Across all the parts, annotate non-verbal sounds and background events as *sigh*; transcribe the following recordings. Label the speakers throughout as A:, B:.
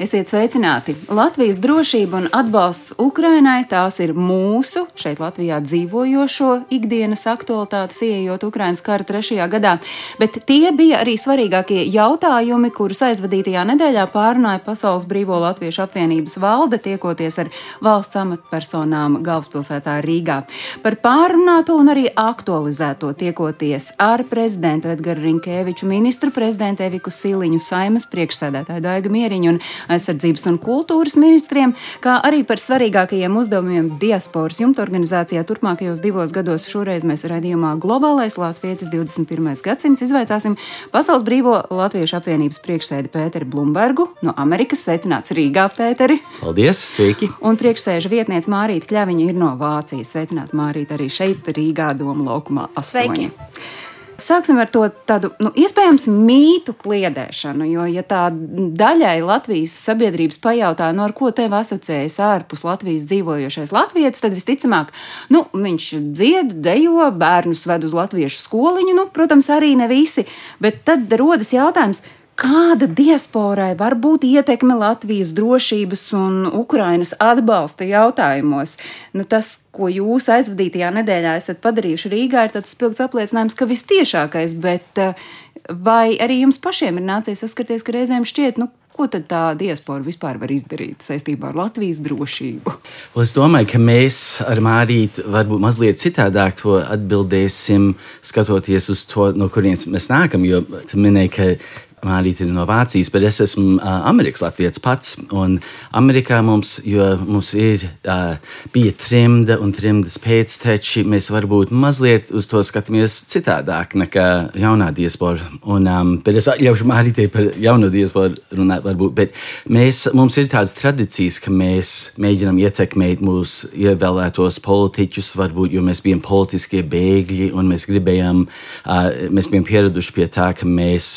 A: Esiet sveicināti! Latvijas drošība un atbalsts Ukrainai tās ir mūsu, šeit Latvijā dzīvojošo ikdienas aktualitātes, ieejot Ukrainas kara trešajā gadā, bet tie bija arī svarīgākie jautājumi, kurus aizvadītajā nedēļā pārunāja Pasaules Brīvo Latviešu apvienības valde, tiekoties ar valsts amatpersonām galvaspilsētā Rīgā. Par pārunāto un arī aktualizēto tiekoties ar prezidentu Edgaru Rinkēviču, ministru prezidentu Eviku Siliņu, saimas priekšsēdētāju Daigu Mieriņu un aizsardzības un kultūras ministriem, kā arī par svarīgākajiem uzdevumiem diasporas jumta organizācijā turpmākajos divos gados. Šoreiz mēs raidījumā Globālais Latvijas 21. gadsimts izvaicāsim Pasaules Brīvo Latviešu apvienības priekšsēdi Pēteri Blumbergu no Amerikas. Sveicināts Rīgā, Pēteri!
B: Paldies, sveiki!
A: Un priekšsēža vietniece Mārīta Kļaviņa ir no Vācijas. Sveicināta Mārīta arī šeit, Rīgā, Doma laukumā 8. Sveiki! Sāksim ar to tādu, nu, iespējams, mītu kliedēšanu, jo, ja tā daļai Latvijas sabiedrības pajautā, no nu, ar ko tev asociējas ārpus Latvijas dzīvojošais latvietis, tad visticamāk, nu, viņš dzied, dejo, bērnus ved uz latviešu skoliņu, nu, protams, arī ne visi, bet tad rodas jautājums, Kāda diasporai var būt ietekme Latvijas drošības un Ukrainas atbalsta jautājumos? Nu, tas, ko jūs aizvadītajā nedēļā esat padarījuši Rīgā, ir tāds spilgts apliecinājums, ka vistiešākais, bet eh, vai arī jums pašiem ir nācies saskarties, ka reizēm šķiet, nu, Ko tad tā diaspora vispār var izdarīt saistībā ar Latvijas drošību?
B: Es domāju, ka mēs ar Mārītu varbūt mazliet citādāk to atbildēsim, skatoties uz to, no kurienes mēs nākam. Jo tu minēji, ka Mārīte ir no Vācijas, bet es esmu uh, Amerikas Latvijas pats. Un Amerikā mums, mums ir, uh, bija trimda un trimdas pēcteči, mēs varbūt mazliet uz to skatāmies citādāk nekā jaunā diaspora. Un, um, bet es ļaušu Mārītei par jauno diasporu runāt, varbūt. Bet mēs, mums ir tādas tradīcijas, ka mēs mēģinām ietekmēt mūsu ievēlētos politiķus, varbūt, jo mēs bijām politiskie bēgļi un mēs gribējām, uh, mēs bijām pieraduši pie tā, ka mēs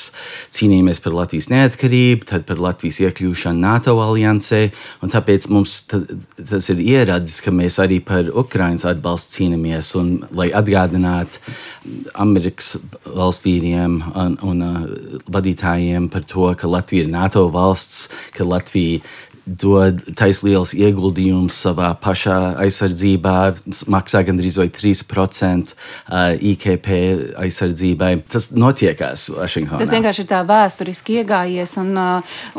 B: cīnījāmies cīnījāmies par Latvijas neatkarību, tad par Latvijas iekļūšanu NATO aliansē. Tāpēc mums tas, tas ir ieradis, ka mēs arī par Ukraiņas atbalstu cīnāmies un lai atgādinātu Amerikas valstsvīriem un, un uh, vadītājiem par to, ka Latvija ir NATO valsts, ka Latvija dod taisnīgs ieguldījums savā pašā aizsardzībā, maksā gandrīz 3% IKP aizsardzībai. Tas notiekās Vašingtonā.
A: Tas vienkārši ir tā vēsturiski iegājies, un,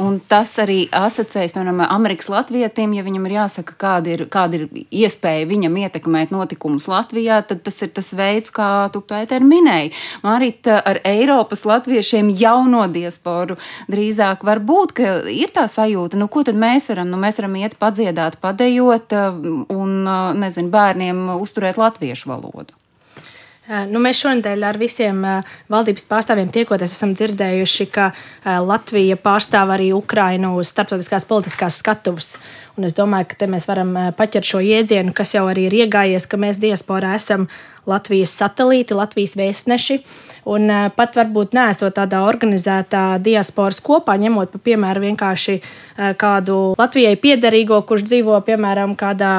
A: un tas arī asociējas, piemēram, Amerikas Latvietim, ja viņam ir jāsaka, kāda ir, kāda ir iespēja viņam ietekmēt notikumus Latvijā, tad tas ir tas veids, kā tu, Pēter, minēji. Mārīt, ar Eiropas latviešiem jauno diasporu drīzāk var būt, ka ir tā sajūta, nu, ko tad mēs mēs varam? Nu, mēs varam iet padziedāt, padejot uh, un, uh, nezinu, bērniem uzturēt latviešu valodu.
C: Uh, nu, mēs šonadēļ ar visiem valdības pārstāvjiem tiekoties, esam dzirdējuši, ka Latvija pārstāv arī Ukrainu uz starptautiskās politiskās skatuves. Un es domāju, ka te mēs varam paķert šo jēdzienu, kas jau arī ir iegājies, ka mēs diasporā esam Latvijas satelīti, Latvijas vēstneši. Un uh, pat varbūt neesot tādā organizētā diasporas kopā, ņemot par piemēru vienkārši uh, kādu Latvijai piederīgo, kurš dzīvo piemēram kādā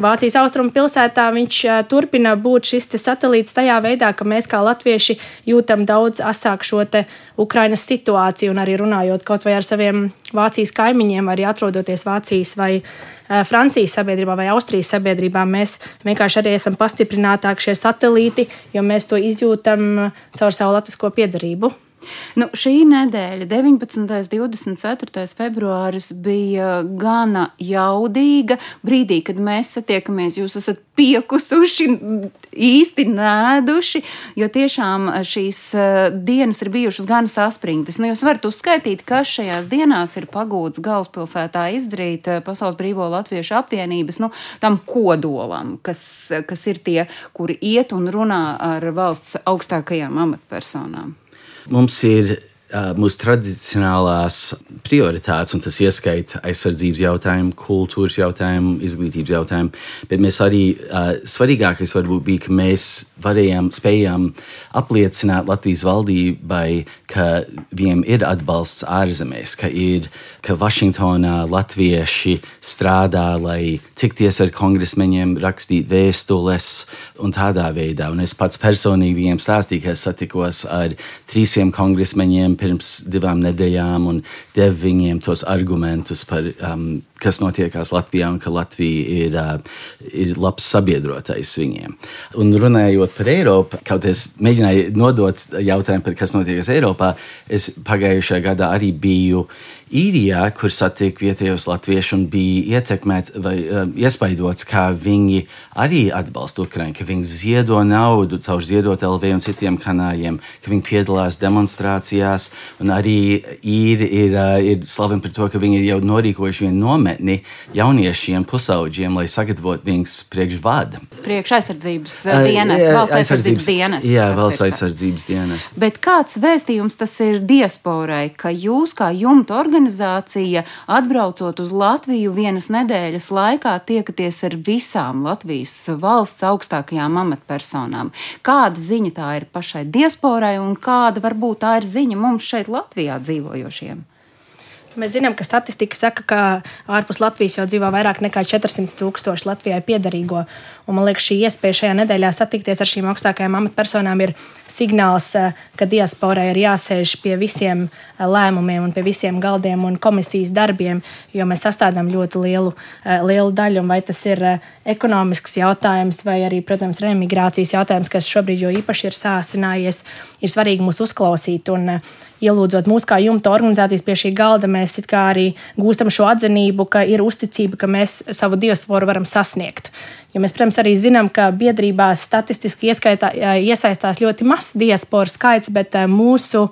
C: Vācijas austrumu pilsētā, viņš uh, turpina būt šis satelīts tajā veidā, ka mēs kā latvieši jūtam daudz asāk šo Ukrainas situāciju un arī runājot kaut vai ar saviem Vācijas kaimiņiem, arī atrodoties Vācijas vai Eh, Francijas sabiedrībā vai Austrijas sabiedrībā. Mēs vienkārši arī esam pastiprinātāki šie satelīti, jo mēs to izjūtam eh, caur savu latvisko piedarību.
A: Nu, šī nedēļa, 19. un 24. februāris, bija gana jaudīga. Brīdī, kad mēs satiekamies, jūs esat piekusuši, īsti nēduši, jo tiešām šīs eh, dienas ir bijušas gan saspringtas. Nu, jūs varat uzskaitīt, kas šajās dienās ir pagūts galvaspilsētā izdarīt eh, Pasaules Brīvo Latviešu apvienības nu, tam kodolam, kas, kas ir tie, kuri iet un runā ar valsts augstākajām amatpersonām.
B: Mums ir mūsu tradicionālās prioritātes, un tas ieskaita aizsardzības jautājumu, kultūras jautājumu, izglītības jautājumu. Bet mēs arī svarīgākais varbūt bija, ka mēs varējām, spējām apliecināt Latvijas valdībai, ka viņiem ir atbalsts ārzemēs, ka ir, ka Vašingtonā latvieši strādā, lai tikties ar kongresmeņiem, rakstīt vēstules un tādā veidā. Un es pats personīgi viņiem stāstīju, ka es satikos ar trīsiem kongresmeņiem pirms divām nedēļām un devu viņiem tos argumentus par, um, kas notiekās Latvijā un ka Latvija ir, uh, ir labs sabiedrotais viņiem. Un runājot par Eiropu, kaut es mēģināju nodot jautājumu par kas notiekās Eiropā, es pagājušajā gadā arī biju īrijā, kur satika vietējos latviešus un bija ietekmēts vai uh, iespaidots, kā viņi arī atbalsta Ukraiņu, ka viņi ziedo naudu caur ziedot LV un citiem kanāliem, ka viņi piedalās demonstrācijās, un arī īri ir, uh, ir slaveni par to, ka viņi ir jau norīkojuši vienu nometni jauniešiem, pusauģiem, lai sagatavotu viņus priekš vada.
A: Priekš aizsardzības uh, dienas, valsts aizsardzības dienas.
B: Jā, valsts aizsardzības dienas.
A: Bet kāds vēstījums tas ir diasporai, ka jūs kā jumta organizācija organizācija, atbraucot uz Latviju vienas nedēļas laikā, tiekaties ar visām Latvijas valsts augstākajām amatpersonām. Kāda ziņa tā ir pašai diasporai un kāda varbūt tā ir ziņa mums šeit Latvijā dzīvojošiem?
C: Mēs zinām, ka statistika saka, ka ārpus Latvijas jau dzīvo vairāk nekā 400 tūkstoši Latvijai piederīgo. Un, man liekas, šī iespēja šajā nedēļā satikties ar šīm augstākajām amatpersonām ir signāls, eh, ka diasporai ir jāsēž pie visiem eh, lēmumiem pie visiem galdiem un komisijas darbiem, jo mēs sastādām ļoti lielu, eh, lielu daļu. Vai tas ir ekonomisks jautājums, vai arī, protams, remigrācijas jautājums, kas šobrīd jo īpaši ir sāsinājies, ir svarīgi mūs uzklausīt. Un, ielūdzot mūs kā jumta organizācijas pie šī galda, mēs arī gūstam šo atzinību, ka ir uzticība, ka mēs savu diasporu varam sasniegt. Jo mēs, protams, arī zinām, ka biedrībās statistiski ieskaitā, iesaistās ļoti mazs diasporas skaits, bet mūsu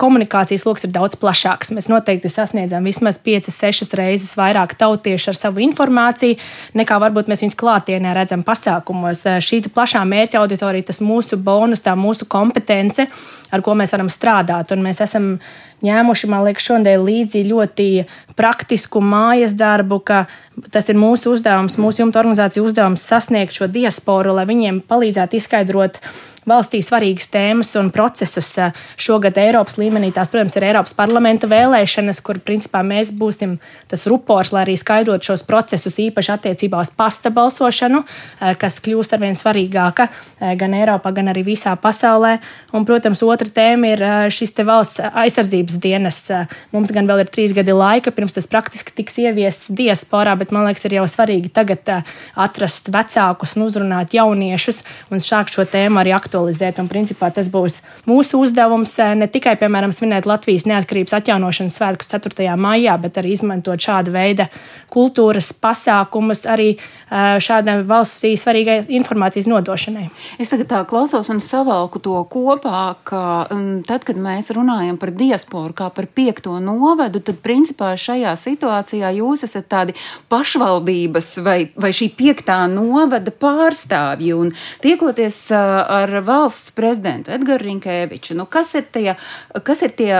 C: komunikācijas lokus ir daudz plašāks. Mēs noteikti sasniedzam vismaz 5, 6 reizes vairāk tautiešu ar savu informāciju, nekā varbūt mēs viņus klātienē redzam pasākumos. Šī plašā mērķa auditorija, tas mūsu bonus, tā mūsu kompetence, ar ko mēs varam strādāt. Un mēs esam ņēmuši, man liekas, šodien līdzi ļoti praktisku mājas darbu, ka tas ir mūsu uzdevums, mūsu jumta organizācija uzdevums sasniegt šo diasporu, lai viņiem palīdzētu izskaidrot valstī svarīgas tēmas un procesus. Šogad Eiropas līmenī tās, protams, ir Eiropas parlamenta vēlēšanas, kur principā mēs būsim tas rupors, lai arī skaidrotu šos procesus, īpaši attiecībā uz pasta balsošanu, kas kļūst arvien svarīgāka gan Eiropā, gan arī visā pasaulē. Un, protams, otra tēma ir šis valsts aizsardzības dienests. Mums gan vēl ir trīs gadi laika, pirms tas praktiski tiks ieviests diasporā, bet man liekas, ir jau svarīgi tagad atrast vecākus un uzrunāt jauniešus un sākt šo tēmu arī aktualizēt aktualizēt. Un, principā, tas būs mūsu uzdevums eh, ne tikai, piemēram, svinēt Latvijas neatkarības atjaunošanas svētkus 4. maijā, bet arī izmantot šādu veidu kultūras pasākumus arī eh, šādai valstī svarīgai informācijas nodošanai.
A: Es tagad tā klausos un savalku to kopā, ka um, tad, kad mēs runājam par diasporu kā par piekto novadu, tad principā šajā situācijā jūs esat tādi pašvaldības vai, vai šī piektā novada pārstāvji. Un tiekoties uh, ar valsts prezidentu Edgars Rinkēviču. Nu, kas, ir tie, kas ir tie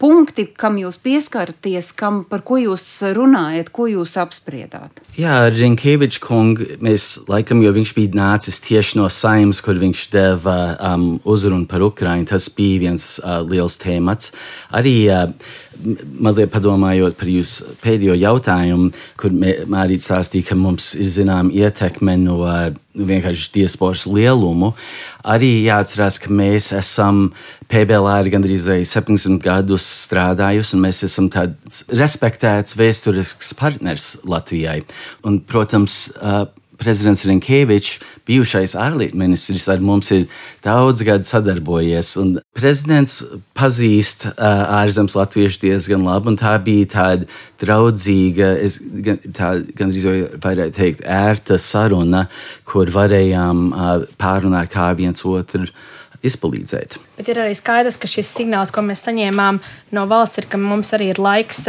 A: punkti, kam jūs pieskaraties, kam, par ko jūs runājat, ko jūs apspriedāt?
B: Jā, Rinkēvičs kungs, mēs laikam, jo viņš bija nācis tieši no saimnes, kur viņš deva um, uzrunu par Ukraiņu, tas bija viens uh, liels temats. Arī uh, mazliet padomājot par jūsu pēdējo jautājumu, kur Mārīte stāstīja, ka mums ir zināma ietekme no vienkārši diasporas lielumu. Arī jāatcerās, ka mēs esam PBLR gandrīz 70 gadus strādājusi, un mēs esam tāds respektēts vēsturisks partners Latvijai. Un, protams, prezidents Rinkēvičs, bijušais ārlietu ministrs, ar mums ir daudz gadu sadarbojies. Prezidents pazīst ārzemes latviešu diezgan labi, un tā bija tāda draudzīga, es gan, tā gandrīz jau varētu teikt, ērta saruna, kur varējām pārunāt, kā viens otru izpalīdzēt.
C: Bet ir arī skaidrs, ka šis signāls, ko mēs saņēmām no valsts, ir, ka mums arī ir laiks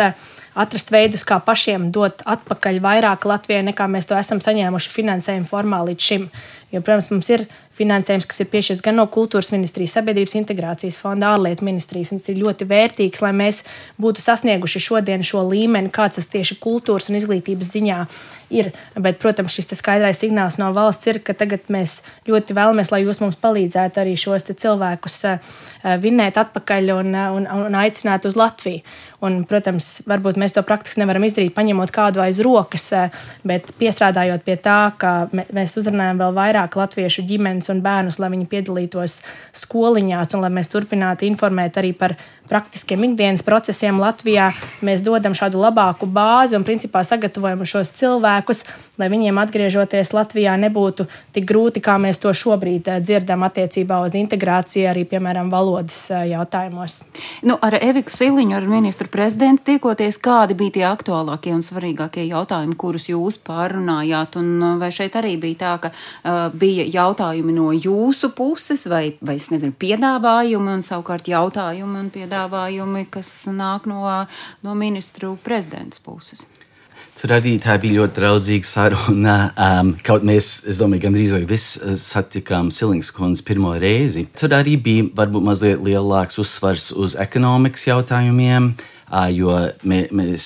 C: atrast veidus, kā pašiem dot atpakaļ vairāk Latvijai, nekā mēs to esam saņēmuši finansējuma formā līdz šim. Jo, protams, mums ir finansējums, kas ir piešķirts gan no kultūras ministrijas, sabiedrības integrācijas fonda, ārlietu ministrijas. Tas ir ļoti vērtīgs, lai mēs būtu sasnieguši šodien šo līmeni, kāds tas tieši kultūras un izglītības ziņā ir. Bet, protams, šis skaidrais signāls no valsts ir, ka tagad mēs ļoti vēlamies, lai jūs mums palīdzētu arī šos cilvēkus eh, vinnēt atpakaļ un, un, un aicināt uz Latviju. Un, protams, varbūt mēs to praktiski nevaram izdarīt, paņemot kādu aiz rokas, eh, bet piestrādājot pie tā, ka mēs uzrunājam vēl vairāk latviešu ģimenes un bērnus, lai viņi piedalītos skoliņās un lai mēs turpinātu informēt arī par praktiskiem ikdienas procesiem Latvijā. Mēs dodam šādu labāku bāzi un principā sagatavojam šos cilvēkus, lai viņiem atgriežoties Latvijā nebūtu tik grūti, kā mēs to šobrīd eh, dzirdam attiecībā uz integrāciju, arī piemēram valodas eh, jautājumos.
A: Nu, ar Eviku Siliņu, ar ministru prezidentu tiekoties, kādi bija tie aktuālākie un svarīgākie jautājumi, kurus jūs pārunājāt? Un eh, vai šeit arī bija tā, ka uh, bija jautājumi no jūsu puses, vai, vai es nezinu, piedāvājumi un savukārt jautājumi un piedāvājumi, kas nāk no, no ministru prezidents puses?
B: Tur arī tā bija ļoti draudzīga saruna. Um, kaut mēs, es domāju, gandrīz vai viss satikām Silings kundzes pirmo reizi. Tur arī bija varbūt mazliet lielāks uzsvars uz ekonomikas jautājumiem. Jo mē, mēs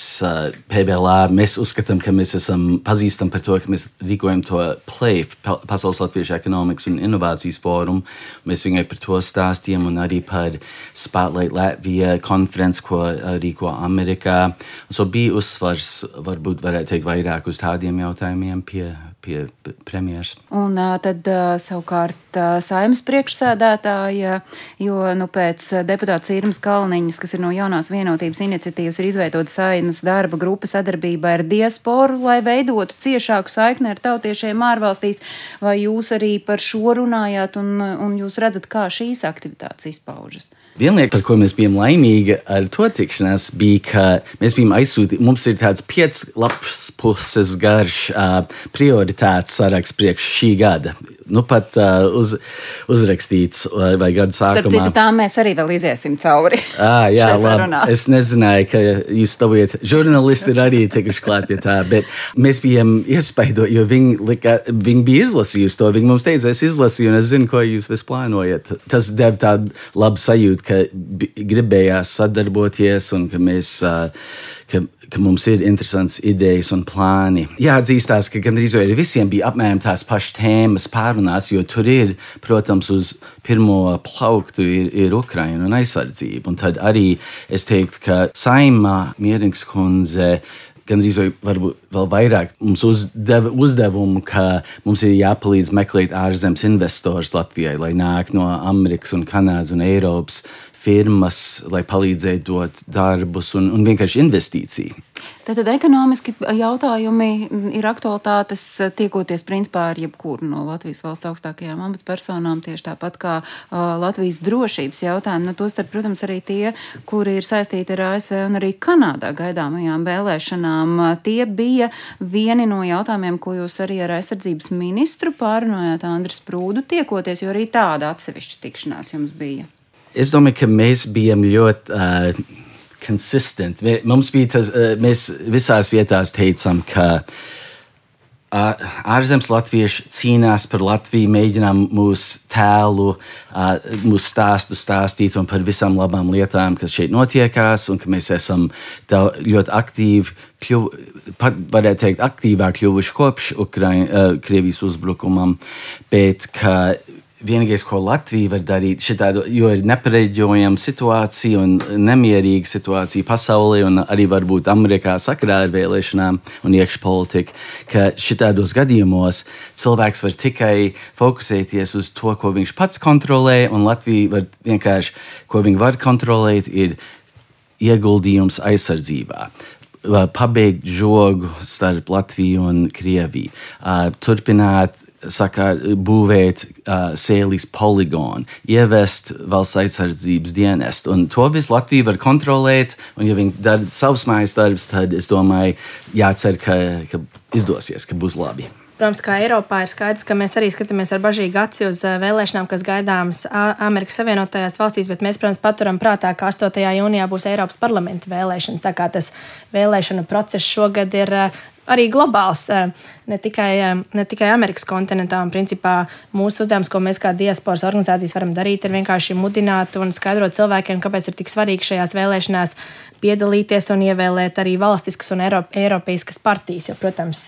B: PBLā mēs uzskatām, ka mēs esam pazīstami par to, ka mēs rīkojam to PLAIF, Pasaules Latviešu ekonomikas un inovācijas fórumu. Mēs viņai par to stāstījām un arī par Spotlight Latvija konferenci, ko rīko Amerikā. So bija uzsvars, varbūt varētu teikt, vairāk uz tādiem jautājumiem pie, pie premjeras.
A: Un tad savukārt saimnes priekšsēdētāja, jo nu, pēc deputāta Sīrmas Kalniņas, kas ir no jaunās vienotības iniciatīvas, ir izveidota saimnes darba grupa sadarbībā ar diasporu, lai veidotu ciešāku saikni ar tautiešiem ārvalstīs. Vai jūs arī par šo runājāt un, un jūs redzat, kā šīs aktivitātes izpaužas?
B: Viena lieta, par ko mēs bijām laimīgi ar to tikšanās, bija, ka mēs bijām aizsūtīti. Mums ir tāds piecas lapas puses garš uh, prioritātes saraksts priekš šī gada nu, pat uh, uz, uzrakstīts vai, vai gada sākumā.
A: Starp citu, tām mēs arī vēl iziesim cauri.
B: À, jā, labi. Es nezināju, ka jūs stāviet. Žurnālisti ir arī tikuši klāt pie tā, bet mēs bijām iespaidoti, jo viņi, lika, viņi bija izlasījuši to. Viņi mums teica, es izlasīju, un es zinu, ko jūs vis plānojat. Tas deva tādu labu sajūtu, ka gribējās sadarboties un ka mēs. Uh, ka, ka mums ir interesants idejas un plāni. Jāatzīstās, ka gandrīz vai visiem bija apmēram tās pašas tēmas pārunāts, jo tur ir, protams, uz pirmo plauktu ir, ir Ukraina un aizsardzība. Un tad arī es teiktu, ka Saimā Mierings kundze vai varbūt vēl vairāk mums uzdeva uzdevumu, ka mums ir jāpalīdz meklēt ārzemes investors Latvijai, lai nāk no Amerikas, un Kanādas un Eiropas firmas, lai palīdzētu dot darbus un, un vienkārši investīciju.
A: Tātad ekonomiski jautājumi ir aktualitātes tiekoties principā ar jebkuru no Latvijas valsts augstākajām amatpersonām, tieši tāpat kā uh, Latvijas drošības jautājumi. Nu, Tostarp, protams, arī tie, kuri ir saistīti ar ASV un arī Kanādā gaidāmajām vēlēšanām. Tie bija vieni no jautājumiem, ko jūs arī ar aizsardzības ministru pārunājāt Andris Prūdu tiekoties, jo arī tāda atsevišķa tikšanās jums bija.
B: Es domāju, ka mēs bijām ļoti uh, konsistenti. Mums bija tas, mēs visās vietās teicām, ka ārzemes latvieši cīnās par Latviju, mēģinām mūsu tēlu, mūsu stāstu stāstīt un par visām labām lietām, kas šeit notiekās, un ka mēs esam ļoti aktīvi. Kļuv, pat varētu teikt, aktīvāk kļuvuši kopš Ukraiņa, Krievijas uzbrukumam, bet ka vienīgais, ko Latvija var darīt, šitādu, jo ir nepareģojama situācija un nemierīga situācija pasaulē, un arī varbūt Amerikā sakarā ar vēlēšanām un iekšpolitiku, ka šitādos gadījumos cilvēks var tikai fokusēties uz to, ko viņš pats kontrolē, un Latvija var vienkārši, ko viņi var kontrolēt, ir ieguldījums aizsardzībā. Pabeigt žogu starp Latviju un Krieviju, turpināt saka, būvēt uh, sēlīs poligonu, ievest valsts aizsardzības dienestu. Un to visu Latvija var kontrolēt, un ja viņi dara savus mājas darbus, tad es domāju, jācer, ka, ka izdosies, ka būs labi.
C: Protams, kā Eiropā ir skaidrs, ka mēs arī skatāmies ar bažīgu aci uz vēlēšanām, kas gaidāmas Amerikas Savienotajās valstīs, bet mēs, protams, paturam prātā, ka 8. jūnijā būs Eiropas parlamenta vēlēšanas. Tā kā tas vēlēšana process šogad ir arī globāls, ne tikai, ne tikai Amerikas kontinentā. Un, principā, mūsu uzdevums, ko mēs kā diasporas organizācijas varam darīt, ir vienkārši mudināt un skaidrot cilvēkiem, kāpēc ir tik svarīgi šajās vēlēšanās piedalīties un ievēlēt arī valstiskas un eiropeiskas partijas. Jo, protams,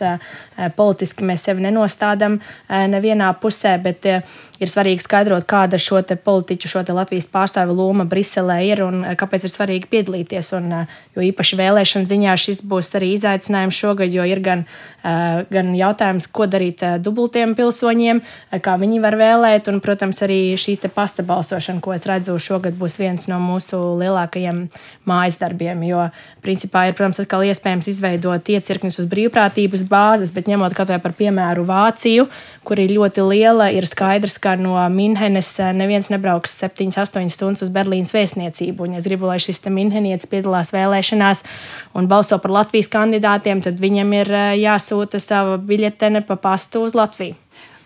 C: politiski mēs sevi nenostādām nevienā pusē, bet ir svarīgi skaidrot, kāda šo politiķu, šo Latvijas pārstāvu loma Briselē ir un kāpēc ir svarīgi piedalīties. Un, jo īpaši vēlēšana ziņā šis būs arī izaicinājums šogad, jo ir gan, gan jautājums, ko darīt dubultiem pilsoņiem, kā viņi var vēlēt, un, protams, arī šī pasta balsošana, ko es redzu šogad, būs viens no mūsu lielākajiem mājas darbiem. Jo, principā, ir, protams, atkal iespējams izveidot iecirkņus uz brīvprātības bāzes, bet ņemot kaut vai par piemēru Vāciju, kur ir ļoti liela, ir skaidrs, ka no Minhenes eh, neviens nebrauks 7-8 stundas uz Berlīnas vēstniecību. Un, ja es gribu, lai šis minhenietis piedalās vēlēšanās un balso par Latvijas kandidātiem, tad viņam ir eh, jāsūta sava biļetene pa pastu uz Latviju.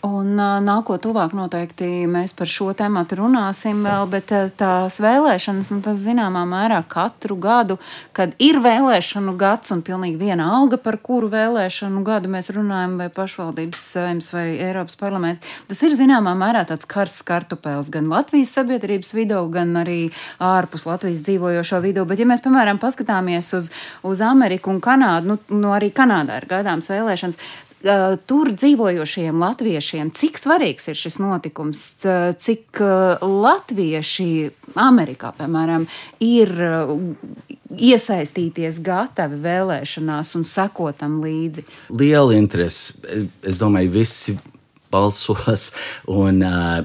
A: Un nākot tuvāk noteikti mēs par šo tēmu runāsim vēl, bet tās vēlēšanas, nu tas zināmā mērā katru gadu, kad ir vēlēšanu gads un pilnīgi viena alga, par kuru vēlēšanu gadu mēs runājam, vai pašvaldības saimnes vai Eiropas parlamenta, tas ir zināmā mērā tāds karsts kartupēls gan Latvijas sabiedrības vidū, gan arī ārpus Latvijas dzīvojošo vidū. Bet ja mēs, piemēram, paskatāmies uz, uz Ameriku un Kanādu, nu, nu arī Kanādā ir gaidāms vēlēšanas, tur dzīvojošiem latviešiem, cik svarīgs ir šis notikums, cik latvieši Amerikā, piemēram, ir iesaistīties gatavi vēlēšanās un sekotam līdzi?
B: Liela interese. Es domāju, visi balsos un uh,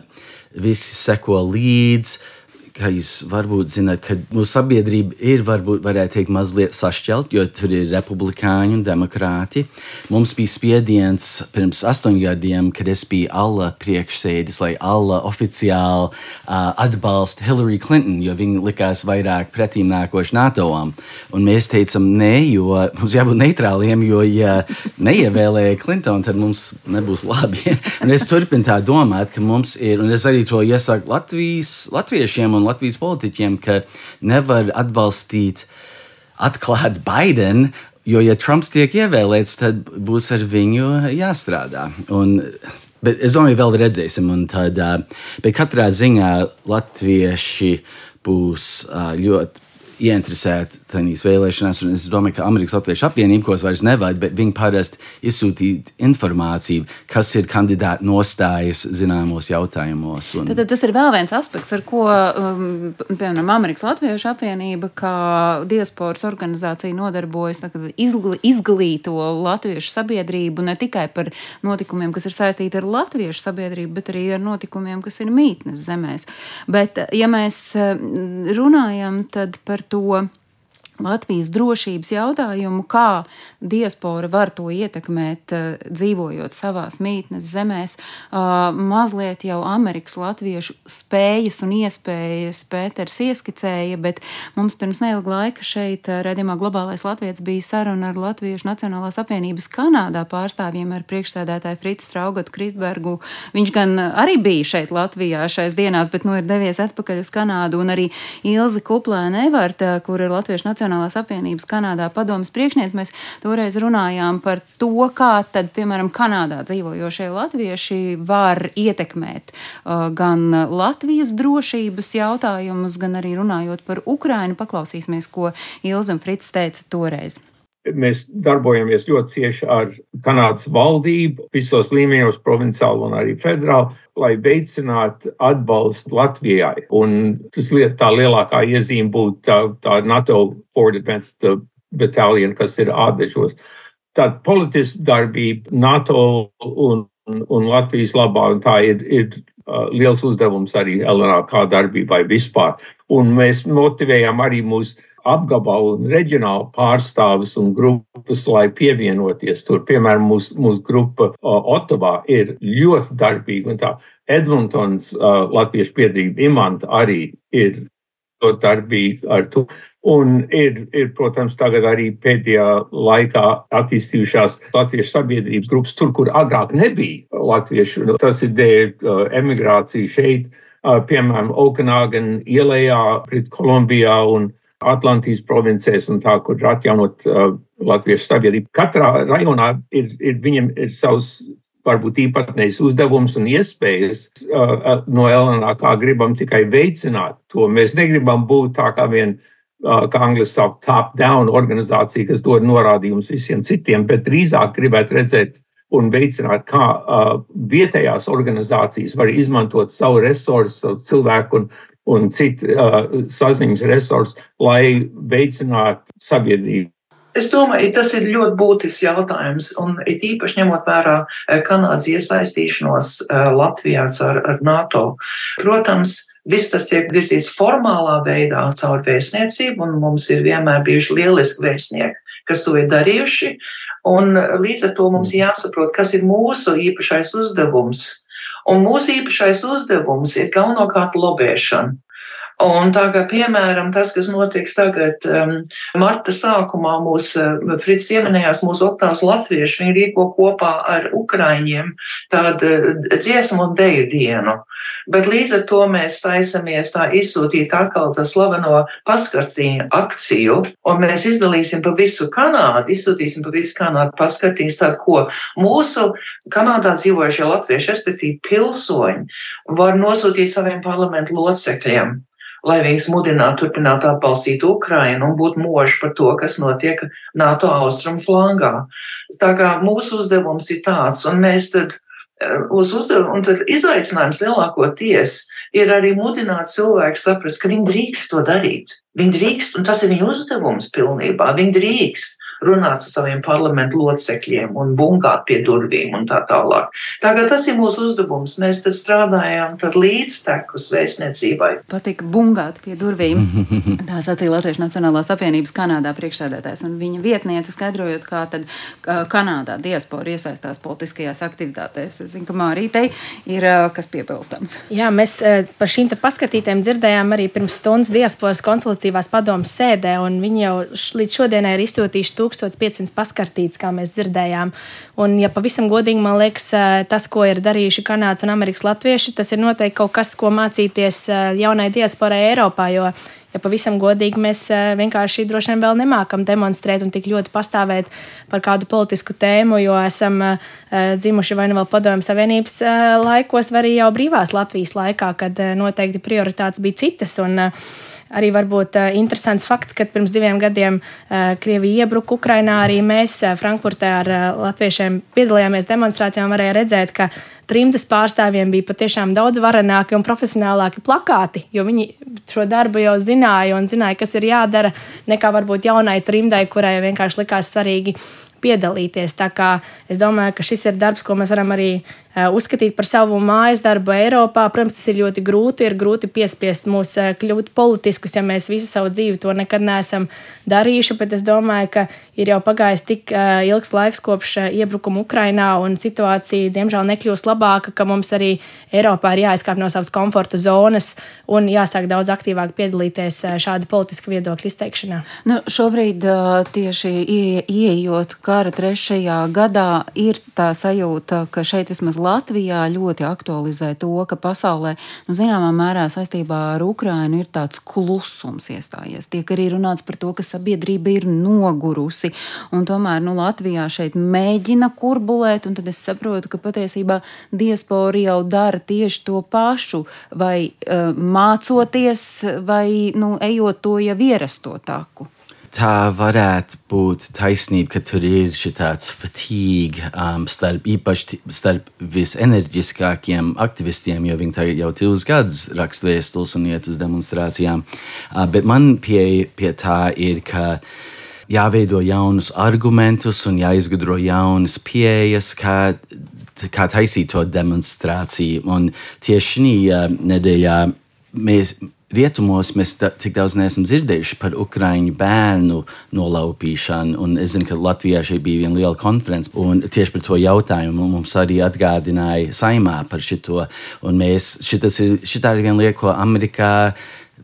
B: visi seko līdzi kā jūs varbūt zināt, ka mūsu sabiedrība ir, varbūt varētu teikt, mazliet sašķelt, jo tur ir republikāņi un demokrāti. Mums bija spiediens pirms astoņiem gadiem, kad es biju Alla priekšsēdis, lai Alla oficiāli uh, atbalsta Hillary Clinton, jo viņa likās vairāk pretīm nākoši NATO-am. Un mēs teicam, nē, jo mums jābūt neitrāliem, jo, ja neievēlēja Clinton, tad mums nebūs labi. *laughs* un es turpinu tā domāt, ka mums ir, un es arī to iesaku Latvijas, latviešiem un Latvijas politiķiem, ka nevar atbalstīt atklāt Baidenu. Jo, ja Trumps tiek ievēlēts, tad būs ar viņu jāstrādā. Un, bet es domāju, vēl redzēsim. Tad, bet katrā ziņā latvieši būs ļoti ieinteresēti tajās vēlēšanās. Es domāju, ka Amerikas Latviešu apvienība, ko es vairs nevadu, bet viņi parasti izsūtīja informāciju, kas ir kandidāti nostājas zināmos jautājumos.
A: Un... Tad, tad tas ir vēl viens aspekts, ar ko, um, piemēram, Amerikas Latviešu apvienība, kā diasporas organizācija nodarbojas, izgl izglīto latviešu sabiedrību ne tikai par notikumiem, kas ir saistīti ar latviešu sabiedrību, bet arī ar notikumiem, kas ir mītnes zemēs. Bet, ja mēs um, runājam par to Latvijas drošības jautājumu, kā diaspora var to ietekmēt, eh, dzīvojot savās mītnes zemēs. Eh, mazliet jau Amerikas latviešu spējas un iespējas Pēters ieskicēja, bet mums pirms neilga laika šeit eh, redzamā globālais latviets bija saruna ar Latviešu Nacionālās apvienības Kanādā pārstāvjiem ar priekšsēdētāju Fritz Traugotu Kristbergu. Viņš gan arī bija šeit Latvijā šais dienās, bet nu ir devies atpakaļ uz Kanādu, un arī Ilzi Kuplēna Evarta, kur ir Latviešu Nacionālās Nacionālās apvienības Kanādā padomas priekšnieks, mēs toreiz runājām par to, kā tad, piemēram, Kanādā dzīvojošie latvieši var ietekmēt uh, gan Latvijas drošības jautājumus, gan arī runājot par Ukrainu. Paklausīsimies, ko Ilza un Frits teica toreiz.
D: Mēs darbojamies ļoti cieši ar Kanādas valdību visos līmeņos, provinciāli un arī federāli, lai veicinātu atbalstu Latvijai. Un tas liet, tā lielākā iezīme būtu tā, tā NATO Forward Advanced Battalion, kas ir ādežos. Tāda politiska darbība NATO un, un, un Latvijas labā, un tā ir, ir uh, liels uzdevums arī LNK darbībai vispār. Un mēs motivējam arī mūsu apgabalu un reģionālu pārstāvis un grupas, lai pievienoties tur. Piemēram, mūsu mūs grupa Otavā ir ļoti darbīga un tā Edmontons uh, latviešu piedrība Imanta arī ir darbību ar to. Un ir, ir, protams, tagad arī pēdējā laikā attīstījušās latviešu sabiedrības grupas, tur, kur agrāk nebija latviešu. Tas ir dēļ uh, emigrācija šeit, uh, piemēram, Okanāgan ielējā, pret Kolumbijā un Atlantijas provincēs un tā, kur atjaunot uh, latviešu sabiedrību. Katrā rajonā ir, ir viņam ir savs varbūt īpatnējs uzdevums un iespējas uh, no LNA, kā gribam tikai veicināt to. Mēs negribam būt tā kā vien, uh, kā angliski saka, top-down organizācija, kas dod norādījumus visiem citiem, bet drīzāk gribētu redzēt un veicināt, kā uh, vietējās organizācijas var izmantot savu resursu, savu cilvēku un, un citu uh, saziņas resursus, lai veicinātu sabiedrību
E: Es domāju, tas ir ļoti būtisks jautājums, un it īpaši ņemot vērā Kanādas iesaistīšanos Latvijā ar, ar NATO. Protams, viss tas tiek virzīts formālā veidā caur vēstniecību, un mums ir vienmēr bijuši lieliski vēstnieki, kas to ir darījuši. Un līdz ar to mums jāsaprot, kas ir mūsu īpašais uzdevums. Un mūsu īpašais uzdevums ir galvenokārt lobēšana. Un tā kā piemēram tas, kas notiks tagad um, marta sākumā, mūs, uh, Frits ieminējās mūsu oktās latvieši, viņi rīko kopā ar ukraiņiem tādu uh, dziesmu un deju dienu. Bet līdz ar to mēs taisamies tā izsūtīt atkal tā slaveno paskartīņu akciju, un mēs izdalīsim pa visu Kanādu, izsūtīsim pa visu Kanādu paskartīņus, tā ko mūsu Kanādā dzīvojušie latvieši, respektīvi pilsoņi, var nosūtīt saviem parlamentu locekļiem lai viņus mudinātu turpināt atbalstīt Ukrainu un būt moži par to, kas notiek NATO austrumu flangā. Tā kā mūsu uzdevums ir tāds, un mēs tad eh, uz uzdevumu, un tad izaicinājums lielākoties ir arī mudināt cilvēku saprast, ka viņi drīkst to darīt. Viņi drīkst, un tas ir viņu uzdevums pilnībā. Viņi drīkst runāt ar saviem parlamentu locekļiem un bungāt pie durvīm un tā tālāk. Tagad tas ir mūsu uzdevums. Mēs tad strādājam tad līdztekus vēstniecībai.
A: Patika bungāt pie durvīm. *laughs* Tā sacīja Latvijas Nacionālās apvienības Kanādā priekšsēdētājs un viņa vietniece skaidrojot, kā tad Kanādā diaspora iesaistās politiskajās aktivitātēs. Es zinu, ka Mārītei ir kas piebilstams.
C: Jā, mēs par šīm paskatītēm dzirdējām arī pirms stundas diasporas konsultatīvās padomas sēdē, un viņi jau līdz šodienai ir izsūtījuši 1500 paskartīts, kā mēs dzirdējām. Un, ja pavisam godīgi man liekas, tas, ko ir darījuši Kanādas un Amerikas latvieši, tas ir noteikti kaut kas, ko mācīties jaunai diasporai Eiropā. Jo, ja pavisam godīgi mēs vienkārši droši vien vēl nemākam demonstrēt un tik ļoti pastāvēt par kādu politisku tēmu, jo esam dzimuši vai nu vēl padomju savienības laikos, vai arī jau brīvās Latvijas laikā, kad noteikti prioritātes bija citas. Un, Arī varbūt interesants fakts, ka pirms diviem gadiem Krievija iebruka Ukrainā. Arī mēs Frankfurtē ar latviešiem piedalījāmies demonstrācijā un varēja redzēt, ka trimdas pārstāvjiem bija patiešām daudz varenāki un profesionālāki plakāti, jo viņi šo darbu jau zināja un zināja, kas ir jādara, nekā varbūt jaunai trimdai, kurai vienkārši likās svarīgi piedalīties. Tā kā es domāju, ka šis ir darbs, ko mēs varam arī uzskatīt par savu mājas darbu Eiropā. Protams, tas ir ļoti grūti. Ir grūti piespiest mūs eh, kļūt politiskus, ja mēs visu savu dzīvi to nekad neesam darījuši. Bet es domāju, ka ir jau pagājis tik eh, ilgs laiks kopš iebrukuma Ukrainā, un situācija diemžēl nekļūst labāka, ka mums arī Eiropā ir jāizkāp no savas komforta zonas un jāsāk daudz aktīvāk piedalīties šāda politiska viedokļa izteikšanā.
A: Nu, šobrīd tieši ieejot kara trešajā gadā, ir tā sajūta, ka šeit vismaz Latvijā ļoti aktualizē to, ka pasaulē, nu, zināmā mērā saistībā ar Ukrainu ir tāds klusums iestājies. Tiek arī runāts par to, ka sabiedrība ir nogurusi, un tomēr nu, Latvijā šeit mēģina kurbulēt, un tad es saprotu, ka patiesībā diaspora jau dara tieši to pašu, vai uh, mācoties, vai nu, ejot to jau ierasto taku
B: tā varētu būt taisnība, ka tur ir šis fatigue um, starp īpaši starp visenerģiskākiem aktivistiem, jo viņi jau divus gadus raksta vēstules un iet uz demonstrācijām. Uh, bet man pieeja pie tā ir, ka jāveido jaunus argumentus un jāizgudro jaunas pieejas, kā, kā taisīt to demonstrāciju. Un tieši šī uh, nedēļā mēs Rietumos mēs da, tik daudz neesam dzirdējuši par ukrāņu bērnu nolaupīšanu. Un es zinu, ka Latvijā šī bija viena liela konference, un tieši par to jautājumu mums arī atgādināja saimā par šo. Un mēs, šitas ir, šitā ir viena lieta, ko Amerikā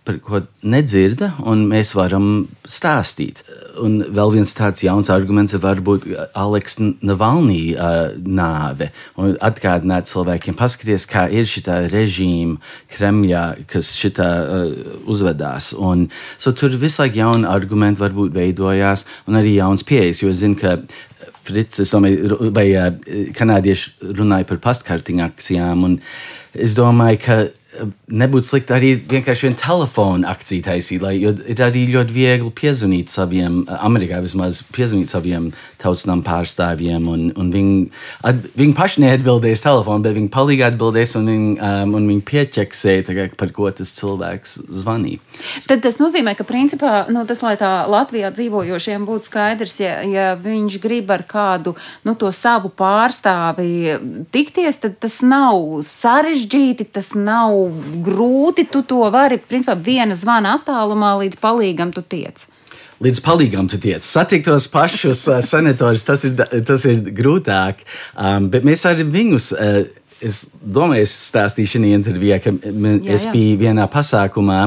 B: par ko nedzirda, un mēs varam stāstīt. Un vēl viens tāds jauns arguments var būt Aleks Navalnī uh, nāve. Un atgādināt cilvēkiem, paskaties, kā ir šī režīma Kremļā, kas šitā uh, uzvedās. Un, so tur visu laiku jauni argumenti varbūt veidojās, un arī jauns pieejas, jo es zinu, ka Frits, es domāju, vai kanādieši runāja par pastkartiņu akcijām, un es domāju, ka nebūtu slikti arī vienkārši vienu telefonu akciju taisīt, lai ir arī ļoti viegli piezvanīt saviem, Amerikā vismaz piezvanīt saviem tautsnām pārstāvjiem, un, un viņi, at, viņi paši neatbildēs telefonu, bet viņi palīgi atbildēs, un viņi, um, un viņi pieķeksē, tagad, par ko tas cilvēks zvanīja.
A: Tad tas nozīmē, ka principā nu, tas, lai tā Latvijā dzīvojošiem būtu skaidrs, ja, ja viņš grib ar kādu nu, to savu pārstāvi tikties, tad tas nav sarežģīti, tas nav grūti. Tu to vari, principā, viena zvana attālumā līdz palīgam tu tiec
B: līdz palīgam tu tiec. Satikt tos pašus uh, senatorus, tas ir, tas ir grūtāk, um, bet mēs arī viņus. Uh, es domāju, es stāstīju šajā intervijā, ka jā, es jā. biju vienā pasākumā,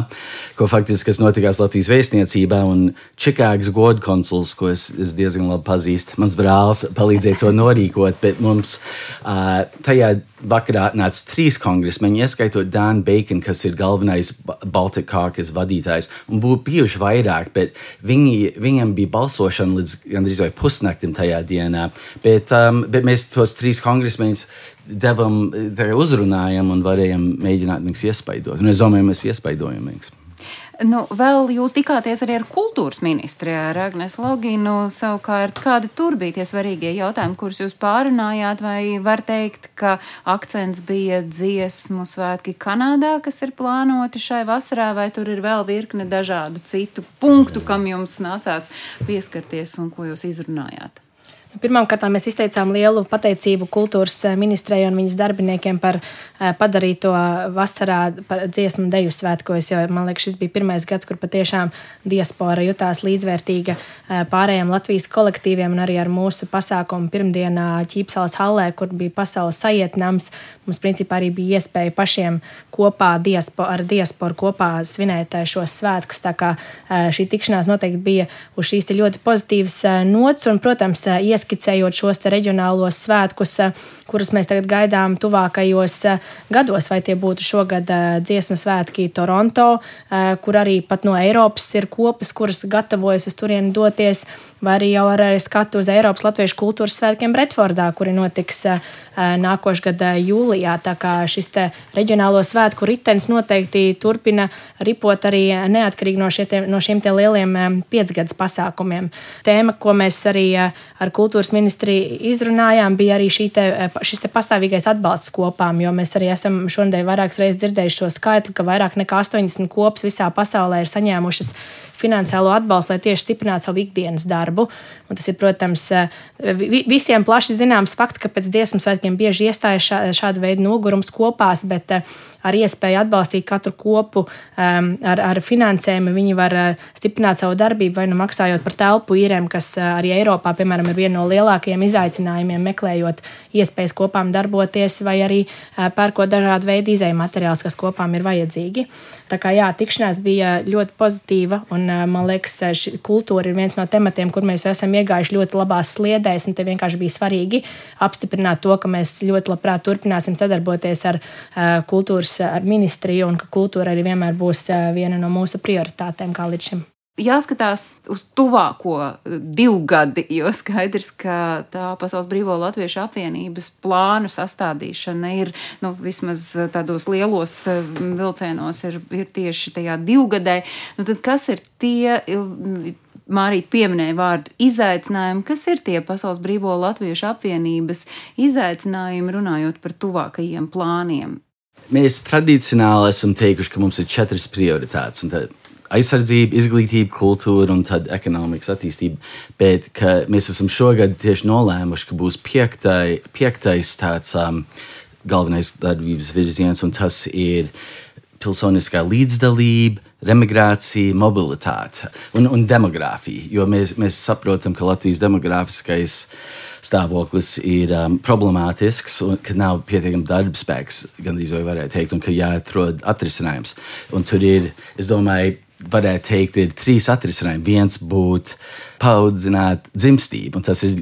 B: ko faktiski notikās Latvijas vēstniecībā, un Čikāgas godu konsuls, ko es, es diezgan labi pazīstu. Mans brālis palīdzēja to norīkot, bet mums uh, tajā vakarā nāca trīs kongresmeņi, ieskaitot Dānu Bacon, kas ir galvenais Baltic Caucus vadītājs, un būtu bijuši vairāk, bet viņi, viņiem bija balsošana līdz gandrīz vai pusnaktim tajā dienā. Bet, um, bet mēs tos trīs kongresmeņus devam, uzrunājam un varējām mēģināt viņus iespaidot. Un es domāju, mēs iespaidojam viņus.
A: Nu, vēl jūs tikāties arī ar kultūras ministru, ar Agnēs Loginu. Savukārt, kādi tur bija tie svarīgie jautājumi, kurus jūs pārunājāt? Vai var teikt, ka akcents bija dziesmu svētki Kanādā, kas ir plānoti šai vasarā, vai tur ir vēl virkne dažādu citu punktu, kam jums nācās pieskarties un ko jūs izrunājāt?
C: Pirmkārt, mēs izteicām lielu pateicību kultūras eh, ministrei un viņas darbiniekiem par eh, padarīto vasarā dziesmu deju svētkos. Man liekas, šis bija pirmais gads, kur patiešām diaspora jutās līdzvērtīga eh, pārējiem Latvijas kolektīviem un arī ar mūsu pasākumu pirmdienā Ķīpsalas hallē, kur bija pasaules sajietnams. Mums principā arī bija iespēja pašiem kopā diaspo, ar diasporu kopā svinēt šos svētkus. Tā kā šī tikšanās noteikti bija uz šīs ļoti pozitīvas nots un, protams, iespējas ieskicējot šos reģionālos svētkus, eh, kurus mēs tagad gaidām tuvākajos eh, gados, vai tie būtu šogad eh, dziesmu svētki Toronto, kur arī pat no Eiropas ir kopas, kuras gatavojas uz turieni doties, vai arī jau ar skatu uz Eiropas Latviešu kultūras svētkiem Bretfordā, kuri notiks nākošais gada jūlijā. Tā kā šis reģionālo svētku ritenis noteikti turpina ripot arī neatkarīgi no, šie, no šiem lieliem piecgadus pasākumiem. Tēma, ko mēs arī ar kultūras ministriju izrunājām, bija arī te, šis te pastāvīgais atbalsts kopām, jo mēs arī esam šodien vairākas reizes dzirdējuši šo skaitli, ka vairāk nekā 80 kopas visā pasaulē ir saņēmušas finansiālo atbalstu, lai tieši stiprinātu savu ikdienas darbu. Un tas ir, protams, visiem plaši zināms fakts, ka pēc dziesmu svētkiem bieži iestājas šā, šāda veida nogurums kopās, bet ar iespēju atbalstīt katru kopu um, ar, ar finansējumu, viņi var stiprināt savu darbību, vai nu maksājot par telpu īrēm, kas arī Eiropā, piemēram, ir viena no lielākajiem izaicinājumiem, meklējot iespējas kopām darboties, vai arī pērkot dažādu veidu izēju materiālus, kas kopām ir vajadzīgi. Tā kā jā, tikšanās bija ļoti pozitīva un Un, man liekas, šī kultūra ir viens no tematiem, kur mēs esam iegājuši ļoti labās sliedēs. Te vienkārši bija svarīgi apstiprināt to, ka mēs ļoti labprāt turpināsim sadarboties ar kultūras ar ministriju un ka kultūra arī vienmēr būs viena no mūsu prioritātēm kā līdz šim
A: jāskatās uz tuvāko divu gadu, *laughs* jo skaidrs, ka tā Pasaules Brīvo Latviešu apvienības plānu sastādīšana ir nu, vismaz tādos lielos vilcienos, ir, ir tieši tajā divgadē. Nu, tad kas ir tie? Mārīt pieminēja vārdu izaicinājumi. Kas ir tie Pasaules Brīvo Latviešu apvienības izaicinājumi, runājot par tuvākajiem plāniem?
B: Mēs tradicionāli esam teikuši, ka mums ir četras prioritātes aizsardzība, izglītība, kultūra un tad ekonomikas attīstība. Bet mēs esam šogad tieši nolēmuši, ka būs piektai, piektais tāds um, galvenais darbības virziens, un tas ir pilsoniskā līdzdalība, remigrācija, mobilitāte un, un demogrāfija. Jo mēs, mēs saprotam, ka Latvijas demogrāfiskais stāvoklis ir um, problemātisks un ka nav pietiekami darbspēks, gandrīz vai varētu teikt, un ka jāatrod atrisinājums. Un tur ir, es domāju, varētu teikt, ir trīs atrisinājumi. Viens būtu paudzināt dzimstību, un tas ir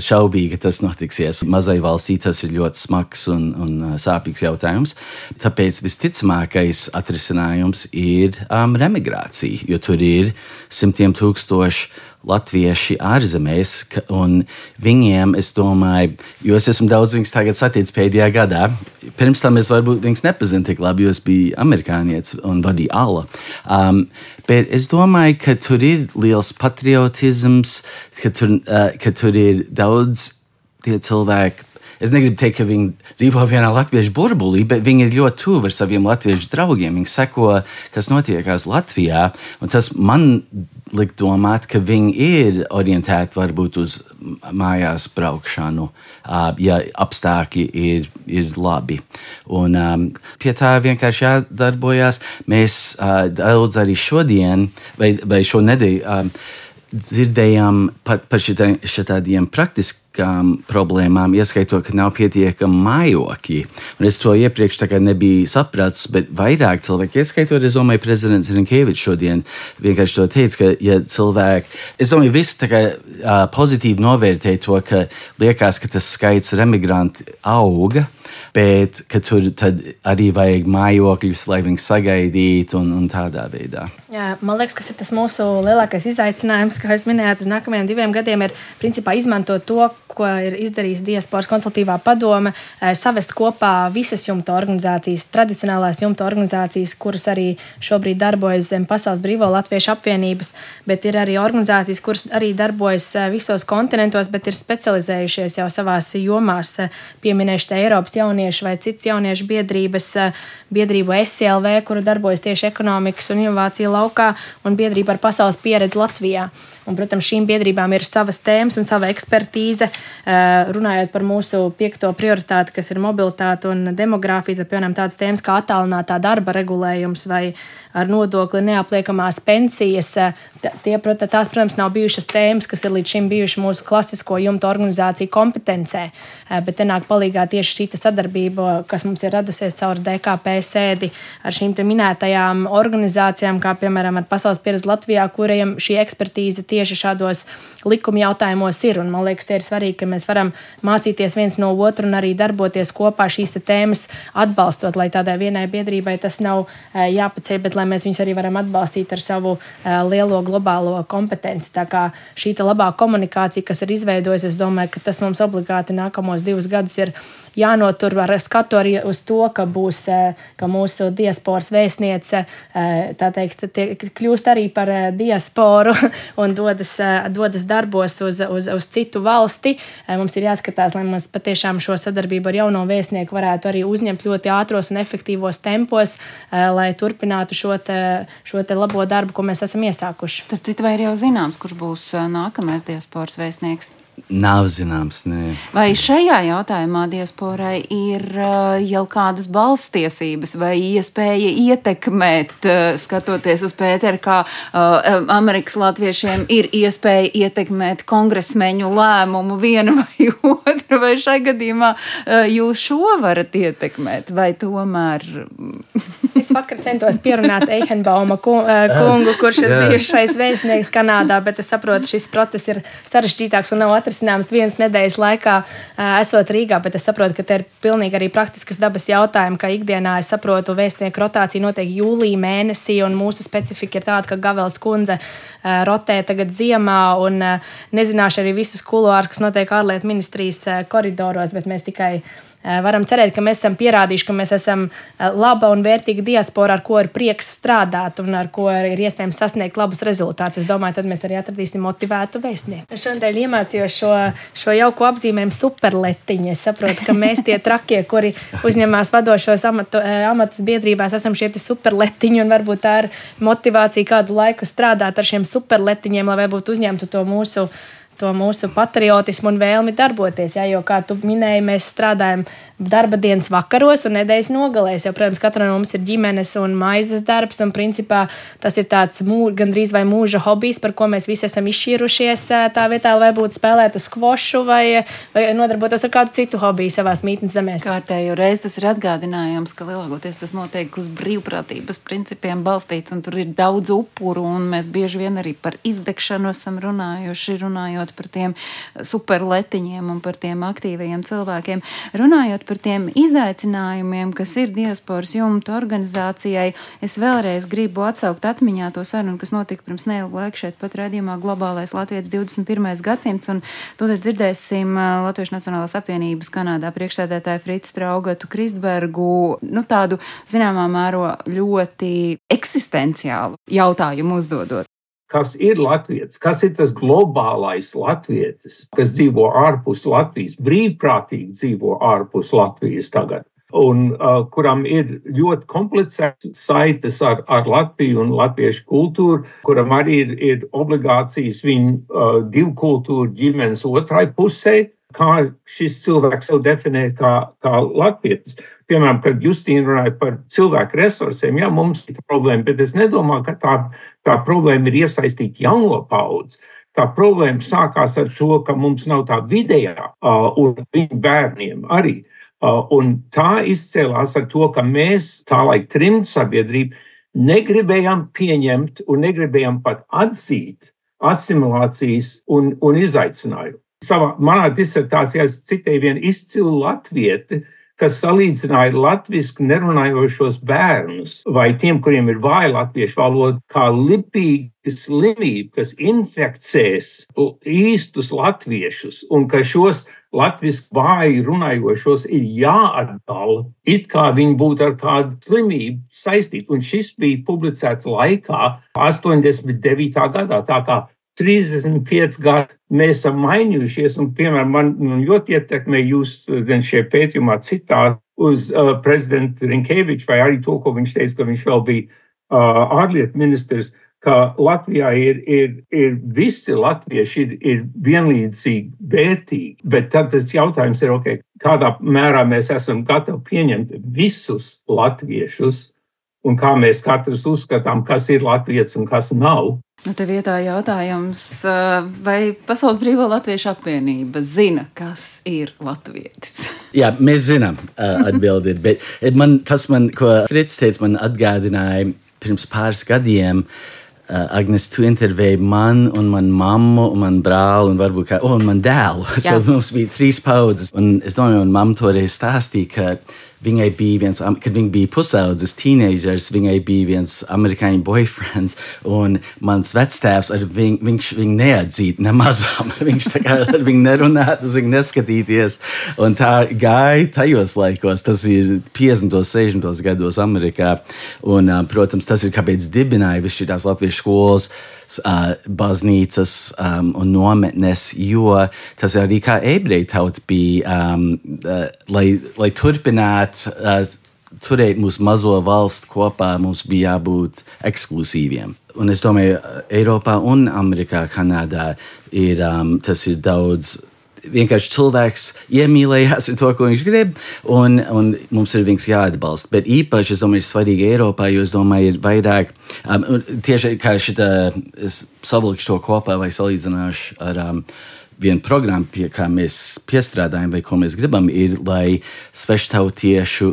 B: šaubīgi, ka tas notiksies. Mazai valstī tas ir ļoti smags un, un uh, sāpīgs jautājums. Tāpēc visticamākais atrisinājums ir um, remigrācija, jo tur ir simtiem tūkstoši latvieši ārzemēs, un viņiem, es domāju, jo es esmu daudz viņus tagad saticis pēdējā gadā. Pirms tam es varbūt viņus nepazinu tik labi, jo es biju amerikānietis un vadīju ala. Um, bet es domāju, ka tur ir liels patriotisms, ka tur, uh, ka tur ir daudz tie cilvēki Es negribu teikt, ka viņi dzīvo vienā latviešu burbulī, bet viņi ir ļoti tuvu ar saviem latviešu draugiem. Viņi seko, kas notiekās Latvijā. Tas man liek domāt, ka viņi ir orientēti varbūt uz mājās braukšanu, ja apstākļi ir, ir labi. Un, pie tā vienkārši jādarbojas. Mēs daudz arī šodien, vai, vai šo nedēļu. Um, dzirdējām par, par šitādiem praktiskām problēmām, ieskaitot, ka nav pietiekami mājokļi. Un es to iepriekš nebiju sapratis, bet vairāk cilvēki, ieskaitot, es domāju, prezidents Rinkevičs šodien vienkārši to teica, ka, ja cilvēki, es domāju, viss tā kā pozitīvi novērtē to, ka liekas, ka tas skaits remigranti auga bet tur arī vajag mājokļus, lai viņus sagaidītu un, un tādā veidā.
C: Jā, man liekas, kas ir tas mūsu lielākais izaicinājums, kā jūs minējāt, uz nākamajiem diviem gadiem, ir principā izmantot to, ko ir izdarījis Diasporas konsultatīvā padome, eh, savest kopā visas jumta organizācijas, tradicionālās jumta organizācijas, kuras arī šobrīd darbojas zem Pasaules Brīvo Latviešu apvienības, bet ir arī organizācijas, kuras arī darbojas eh, visos kontinentos, bet ir specializējušies jau savās jomās. Eh, pieminēšu te Eiropas jauniešu vai citas jauniešu biedrības, biedrību SLV, kura darbojas tieši ekonomikas un inovāciju laukā un biedrība ar pasaules pieredzi Latvijā. Un, protams, šīm biedrībām ir savas tēmas un sava ekspertīze. Eh, runājot par mūsu piekto prioritāti, kas ir mobilitāte un demogrāfija, tad, piemēram, tādas tēmas kā attālinātā darba regulējums vai ar nodokli neapliekamās pensijas. Eh, tie, protams, tās, protams, nav bijušas tēmas, kas ir līdz šim bijušas mūsu klasisko jumta organizāciju kompetencē, eh, bet te nāk palīdzīgā tieši šī sadarbība, kas mums ir radusies caur DKP sēdi ar šīm minētajām organizācijām, kā piemēram ar Pasaules pieredzi Latvijā, kuriem šī ekspertīze tieši šādos likuma jautājumos ir. Un, man liekas, tie ir svarīgi, ka mēs varam mācīties viens no otra un arī darboties kopā šīs tēmas atbalstot, lai tādai vienai biedrībai tas nav eh, jāpaceļ, bet lai mēs viņus arī varam atbalstīt ar savu eh, lielo globālo kompetenci. Tā kā šī labā komunikācija, kas ir izveidojusies, es domāju, ka tas mums obligāti nākamos divus gadus ir jānotur ar skatu arī uz to, ka būs eh, ka mūsu diasporas vēstniece teikt, kļūst arī par diasporu *laughs* un dodas, dodas darbos uz, uz, uz citu valsti. Mums ir jāskatās, lai mēs patiešām šo sadarbību ar jauno vēstnieku varētu arī uzņemt ļoti ātros un efektīvos tempos, lai turpinātu šo, te, šo te labo darbu, ko mēs esam iesākuši.
A: Starp citu, vai ir jau zināms, kurš būs nākamais diasporas vēstnieks?
B: Nav zināms, nē.
A: Vai šajā jautājumā diasporai ir uh, jau kādas balstiesības vai iespēja ietekmēt, uh, skatoties uz Pēteru, kā uh, Amerikas latviešiem ir iespēja ietekmēt kongresmeņu lēmumu vienu *laughs* vai otru, vai šai gadījumā jūs šo varat ietekmēt, vai tomēr? *laughs*
C: es vakar centos pierunāt Eihenbauma kungu, kurš ir bijušais vēstnieks Kanādā, bet es saprotu, šis process ir sarežģītāks un nav atrisināms vienas nedēļas laikā, esot Rīgā, bet es saprotu, ka te ir pilnīgi arī praktiskas dabas jautājumi, ka ikdienā es saprotu, vēstnieku rotācija notiek jūlijā mēnesī, un mūsu specifika ir tāda, ka Gavels kundze rotē tagad ziemā, un nezināšu arī visus kuluārus, kas notiek ārlietu ministrijas koridoros, bet mēs tikai varam cerēt, ka mēs esam pierādījuši, ka mēs esam eh, laba un vērtīga diaspora, ar ko ir prieks strādāt un ar ko ir iespējams sasniegt labus rezultātus. Es domāju, tad mēs arī atradīsim motivētu vēstnieku. Šodien iemācījos šo, šo jauku apzīmējumu superletiņu. Es saprotu, ka mēs tie trakie, kuri uzņemās vadošos amatu, eh, amatus biedrībās, esam šie superletiņi un varbūt tā ir motivācija kādu laiku strādāt ar šiem superletiņiem, lai varbūt uzņemtu to mūsu to mūsu patriotismu un vēlmi darboties. Ja, jo, kā tu minēji, mēs strādājam darba dienas vakaros un nedēļas nogalēs. Jo, protams, katram no mums ir ģimenes un maizes darbs, un principā tas ir tāds mū, gandrīz vai mūža hobijs, par ko mēs visi esam izšķīrušies tā vietā, lai būtu spēlēt uz skvošu vai, vai nodarbotos ar kādu citu hobiju savā mītnes zemēs.
A: Kārtējo reizi tas ir atgādinājums, ka lielākoties tas notiek uz brīvprātības principiem balstīts, un tur ir daudz upuru, un mēs bieži vien arī par izdegšanu esam runājuši, runājot par tiem superletiņiem un par tiem aktīvajiem cilvēkiem. Runājot runājot par tiem izaicinājumiem, kas ir diasporas jumta organizācijai, es vēlreiz gribu atsaukt atmiņā to sarunu, kas notika pirms neilga laika šeit pat redzījumā Globālais Latvijas 21. gadsimts, un tūlīt dzirdēsim Latviešu Nacionālās apvienības Kanādā priekšsēdētāju Frits Traugatu Kristbergu, nu tādu zināmā mēro ļoti eksistenciālu jautājumu uzdodot
D: kas ir latviečs, kas ir tas globālais latvietis, kas dzīvo ārpus Latvijas, brīvprātīgi dzīvo ārpus Latvijas tagad. Un uh, kuram ir ļoti komplicēts saites ar, ar Latviju un latviešu kultūru, kuram arī ir, ir obligācijas viņu uh, divu kultūru ģimenes otrai pusē, kā šis cilvēks sev definē kā, kā latvietis. Piemēram, kad Justīna runāja par cilvēku resursiem, jā, mums ir problēma, bet es nedomāju, ka tā Tā problēma ir iesaistīt jauno paudzi. Tā problēma sākās ar to, ka mums nav tā vidējā, un viņu bērniem arī. Un tā izcēlās ar to, ka mēs, tā laika trimta sabiedrība, negribējām pieņemt un negribējām pat atzīt asimilācijas un, un izaicinājumu. Savā manā disertācijā es citēju vienu izcilu latvieti, kas salīdzināja latviešu nerunājošos bērnus vai tiem, kuriem ir vāja latviešu valoda, kā lipīga slimība, kas infekcēs īstus latviešus, un ka šos latviešu vāji runājošos ir jāatdala, it kā viņi būtu ar kādu slimību saistīti. Un šis bija publicēts laikā, 89. gadā. Tā kā 35 gadi mēs esam mainījušies, un, piemēram, man, man ļoti ietekmē jūs šajā pētījumā citāti uz uh, prezidentu Rinkēviču, vai arī to, ko viņš teica, ka viņš vēl bija uh, ārlietu ministrs, ka Latvijā ir, ir, ir visi latvieši ir, ir vienlīdzīgi vērtīgi, bet tad tas jautājums ir, okay, kādā mērā mēs esam gatavi pieņemt visus latviešus, un kā mēs katrs uzskatām, kas ir latviečs un kas nav.
A: Nu, te vietā jautājums, vai Pasaules Brīvā Latviešu apvienība zina, kas ir latvietis? *laughs*
B: Jā, mēs zinām, atbildi ir. Bet man, tas, man, ko Frits teica, man atgādināja pirms pāris gadiem. Agnēs, tu intervēji man, un manu mammu, un manu brāli, un varbūt kā, oh, un man dēlu. *laughs* so mums bija trīs paudzes. Un es domāju, un mamma toreiz stāstīja, ka Viņai bija viens, kad viņa bija pusaudzis, teenagers, viņai bija viens amerikāņu boyfriends, un mans vectēvs ar viņu, viņš viņu neatzītu nemazām. *laughs* viņš tā kā ar viņu nerunātu, uz viņu neskatīties. Un tā gāja tajos laikos, tas ir 50. un 60. gados Amerikā. Un, protams, tas ir kāpēc dibināja visu šīs latviešu skolas uh, baznīcas um, un nometnes, jo tas arī kā ebreju tauta bija, um, uh, lai, lai turpinātu. Uh, turēt mūsu mazo valstu kopā, mums bija jābūt ekskluzīviem. Un es domāju, Eiropā un Amerikā, Kanādā ir, um, tas ir daudz vienkārši cilvēks iemīlējās ar to, ko viņš grib, un, un mums ir viņas jāatbalsta. Bet īpaši, es domāju, ir svarīgi Eiropā, jo es domāju, ir vairāk, um, tieši kā šitā, es savilkšu to kopā vai salīdzināšu ar. Um, Viena programma, pie kā mēs piestrādājam, vai ko mēs gribam, ir, lai sveštautiešu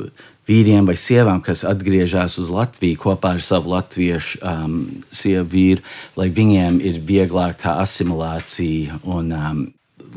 B: vīriem vai sievām, kas atgriežas uz Latviju kopā ar savu latviešu um, sievu vīru, lai viņiem ir vieglāk tā asimilācija un um,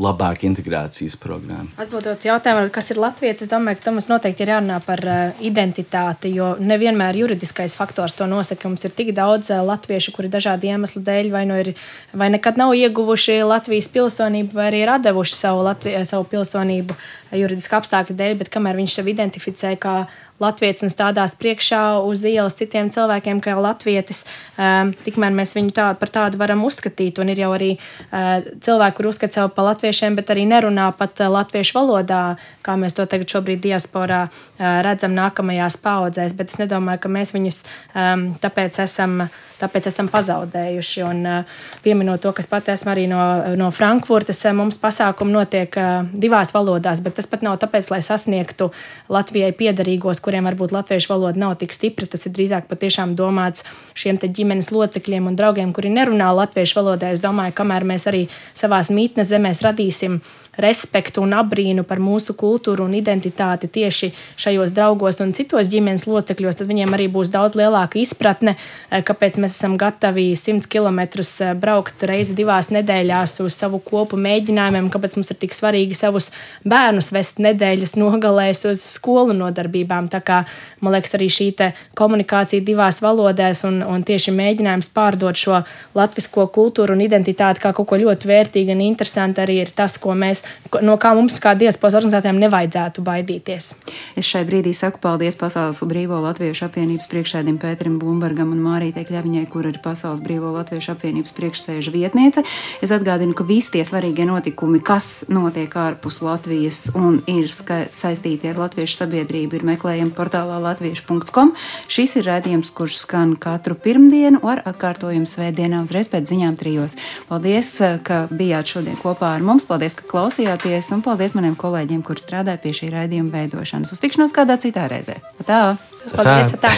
B: labāka integrācijas programma.
C: Atbildot jautājumu, kas ir Latvijas, es domāju, ka mums noteikti ir jārunā par uh, identitāti, jo nevienmēr juridiskais faktors to nosaka. Mums ir tik daudz uh, latviešu, kuri dažādu iemeslu dēļ vai, nu ir, vai nekad nav ieguvuši Latvijas pilsonību, vai arī ir devuši savu, Latviju, savu pilsonību juridiska apstākļa dēļ, bet kamēr viņš sev identificē kā Latvijas un stādās priekšā uz ielas citiem cilvēkiem, kā latvietis, um, tikmēr mēs viņu tā, par tādu varam uzskatīt. Un ir jau arī uh, cilvēki, kur uzskata sevi par latviešiem, bet arī nerunā pat uh, latviešu valodā, kā mēs to tagad šobrīd diasporā uh, redzam nākamajās paudzēs. Bet es nedomāju, ka mēs viņus um, tāpēc esam. Tāpēc esam pazaudējuši. Un, uh, pieminot to, kas pat esmu arī no, no Frankfurtas, uh, mums pasākumi notiek uh, divās valodās, bet tas pat nav tāpēc, lai sasniegtu Latvijai piedarīgos, kuriem varbūt latviešu valoda nav tik stipra. Tas ir drīzāk patiešām domāts šiem ģimenes locekļiem un draugiem, kuri nerunā latviešu valodā. Es domāju, kamēr mēs arī savās mītnes zemēs radīsim respektu un abrīnu par mūsu kultūru un identitāti tieši šajos draugos un citos ģimenes locekļos, tad viņiem arī būs daudz lielāka izpratne, eh, kāpēc mēs esam gatavi 100 km eh, braukt reizi divās nedēļās uz savu kopu mēģinājumiem, kāpēc mums ir tik svarīgi savus bērnus vest nedēļas nogalēs uz skolu nodarbībām. Tā kā man liekas, arī šī komunikācija divās valodās un, un tieši mēģinājums pārdot šo latvisko kultūru un identitāti kā kaut ko ļoti vērtīgu un interesantu arī ir tas, ko mēs, no kā mums kā diasporas organizācijām nevajadzētu baidīties.
A: Es šai brīdī saku paldies Pasaules Brīvo Latviešu apvienības priekšsēdim Pēterim Blumbergam un Mārītei Kļaviņai, kur ir Pasaules Brīvo Latviešu apvienības priekšsēža vietniece. Es atgādinu, ka visi tie svarīgie notikumi, kas notiek ārpus Latvijas un ir saistīti ar latviešu sabiedrību, ir meklējami portālā latviešu.com. Šis ir rādījums, kurš skan katru pirmdienu ar atkārtojumu svētdienā uzreiz pēc ziņām trijos. Paldies, ka bijāt šodien kopā ar mums, paldies, ka klausījāties un paldies maniem kolēģiem, kur strādāja pie šī raidījuma veidošanas. Uz tikšanos kādā citā reizē. Tā!
C: Paldies! Tā.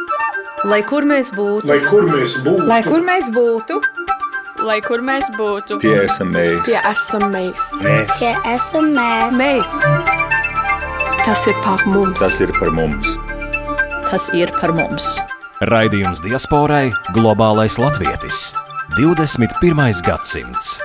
C: *laughs*
F: Lai kur mēs būtu,
G: lai kur mēs būtu,
H: lai kur mēs būtu,
I: lai kur mēs būtu,
G: tie esam mēs,
H: tie esam mēs,
G: mēs.
J: tie esam mēs.
F: mēs. Tas ir par mums.
G: Tas ir par mums.
I: Tas ir par mums.
K: Raidījums diasporai - globālais latvietis. 21. gadsimts.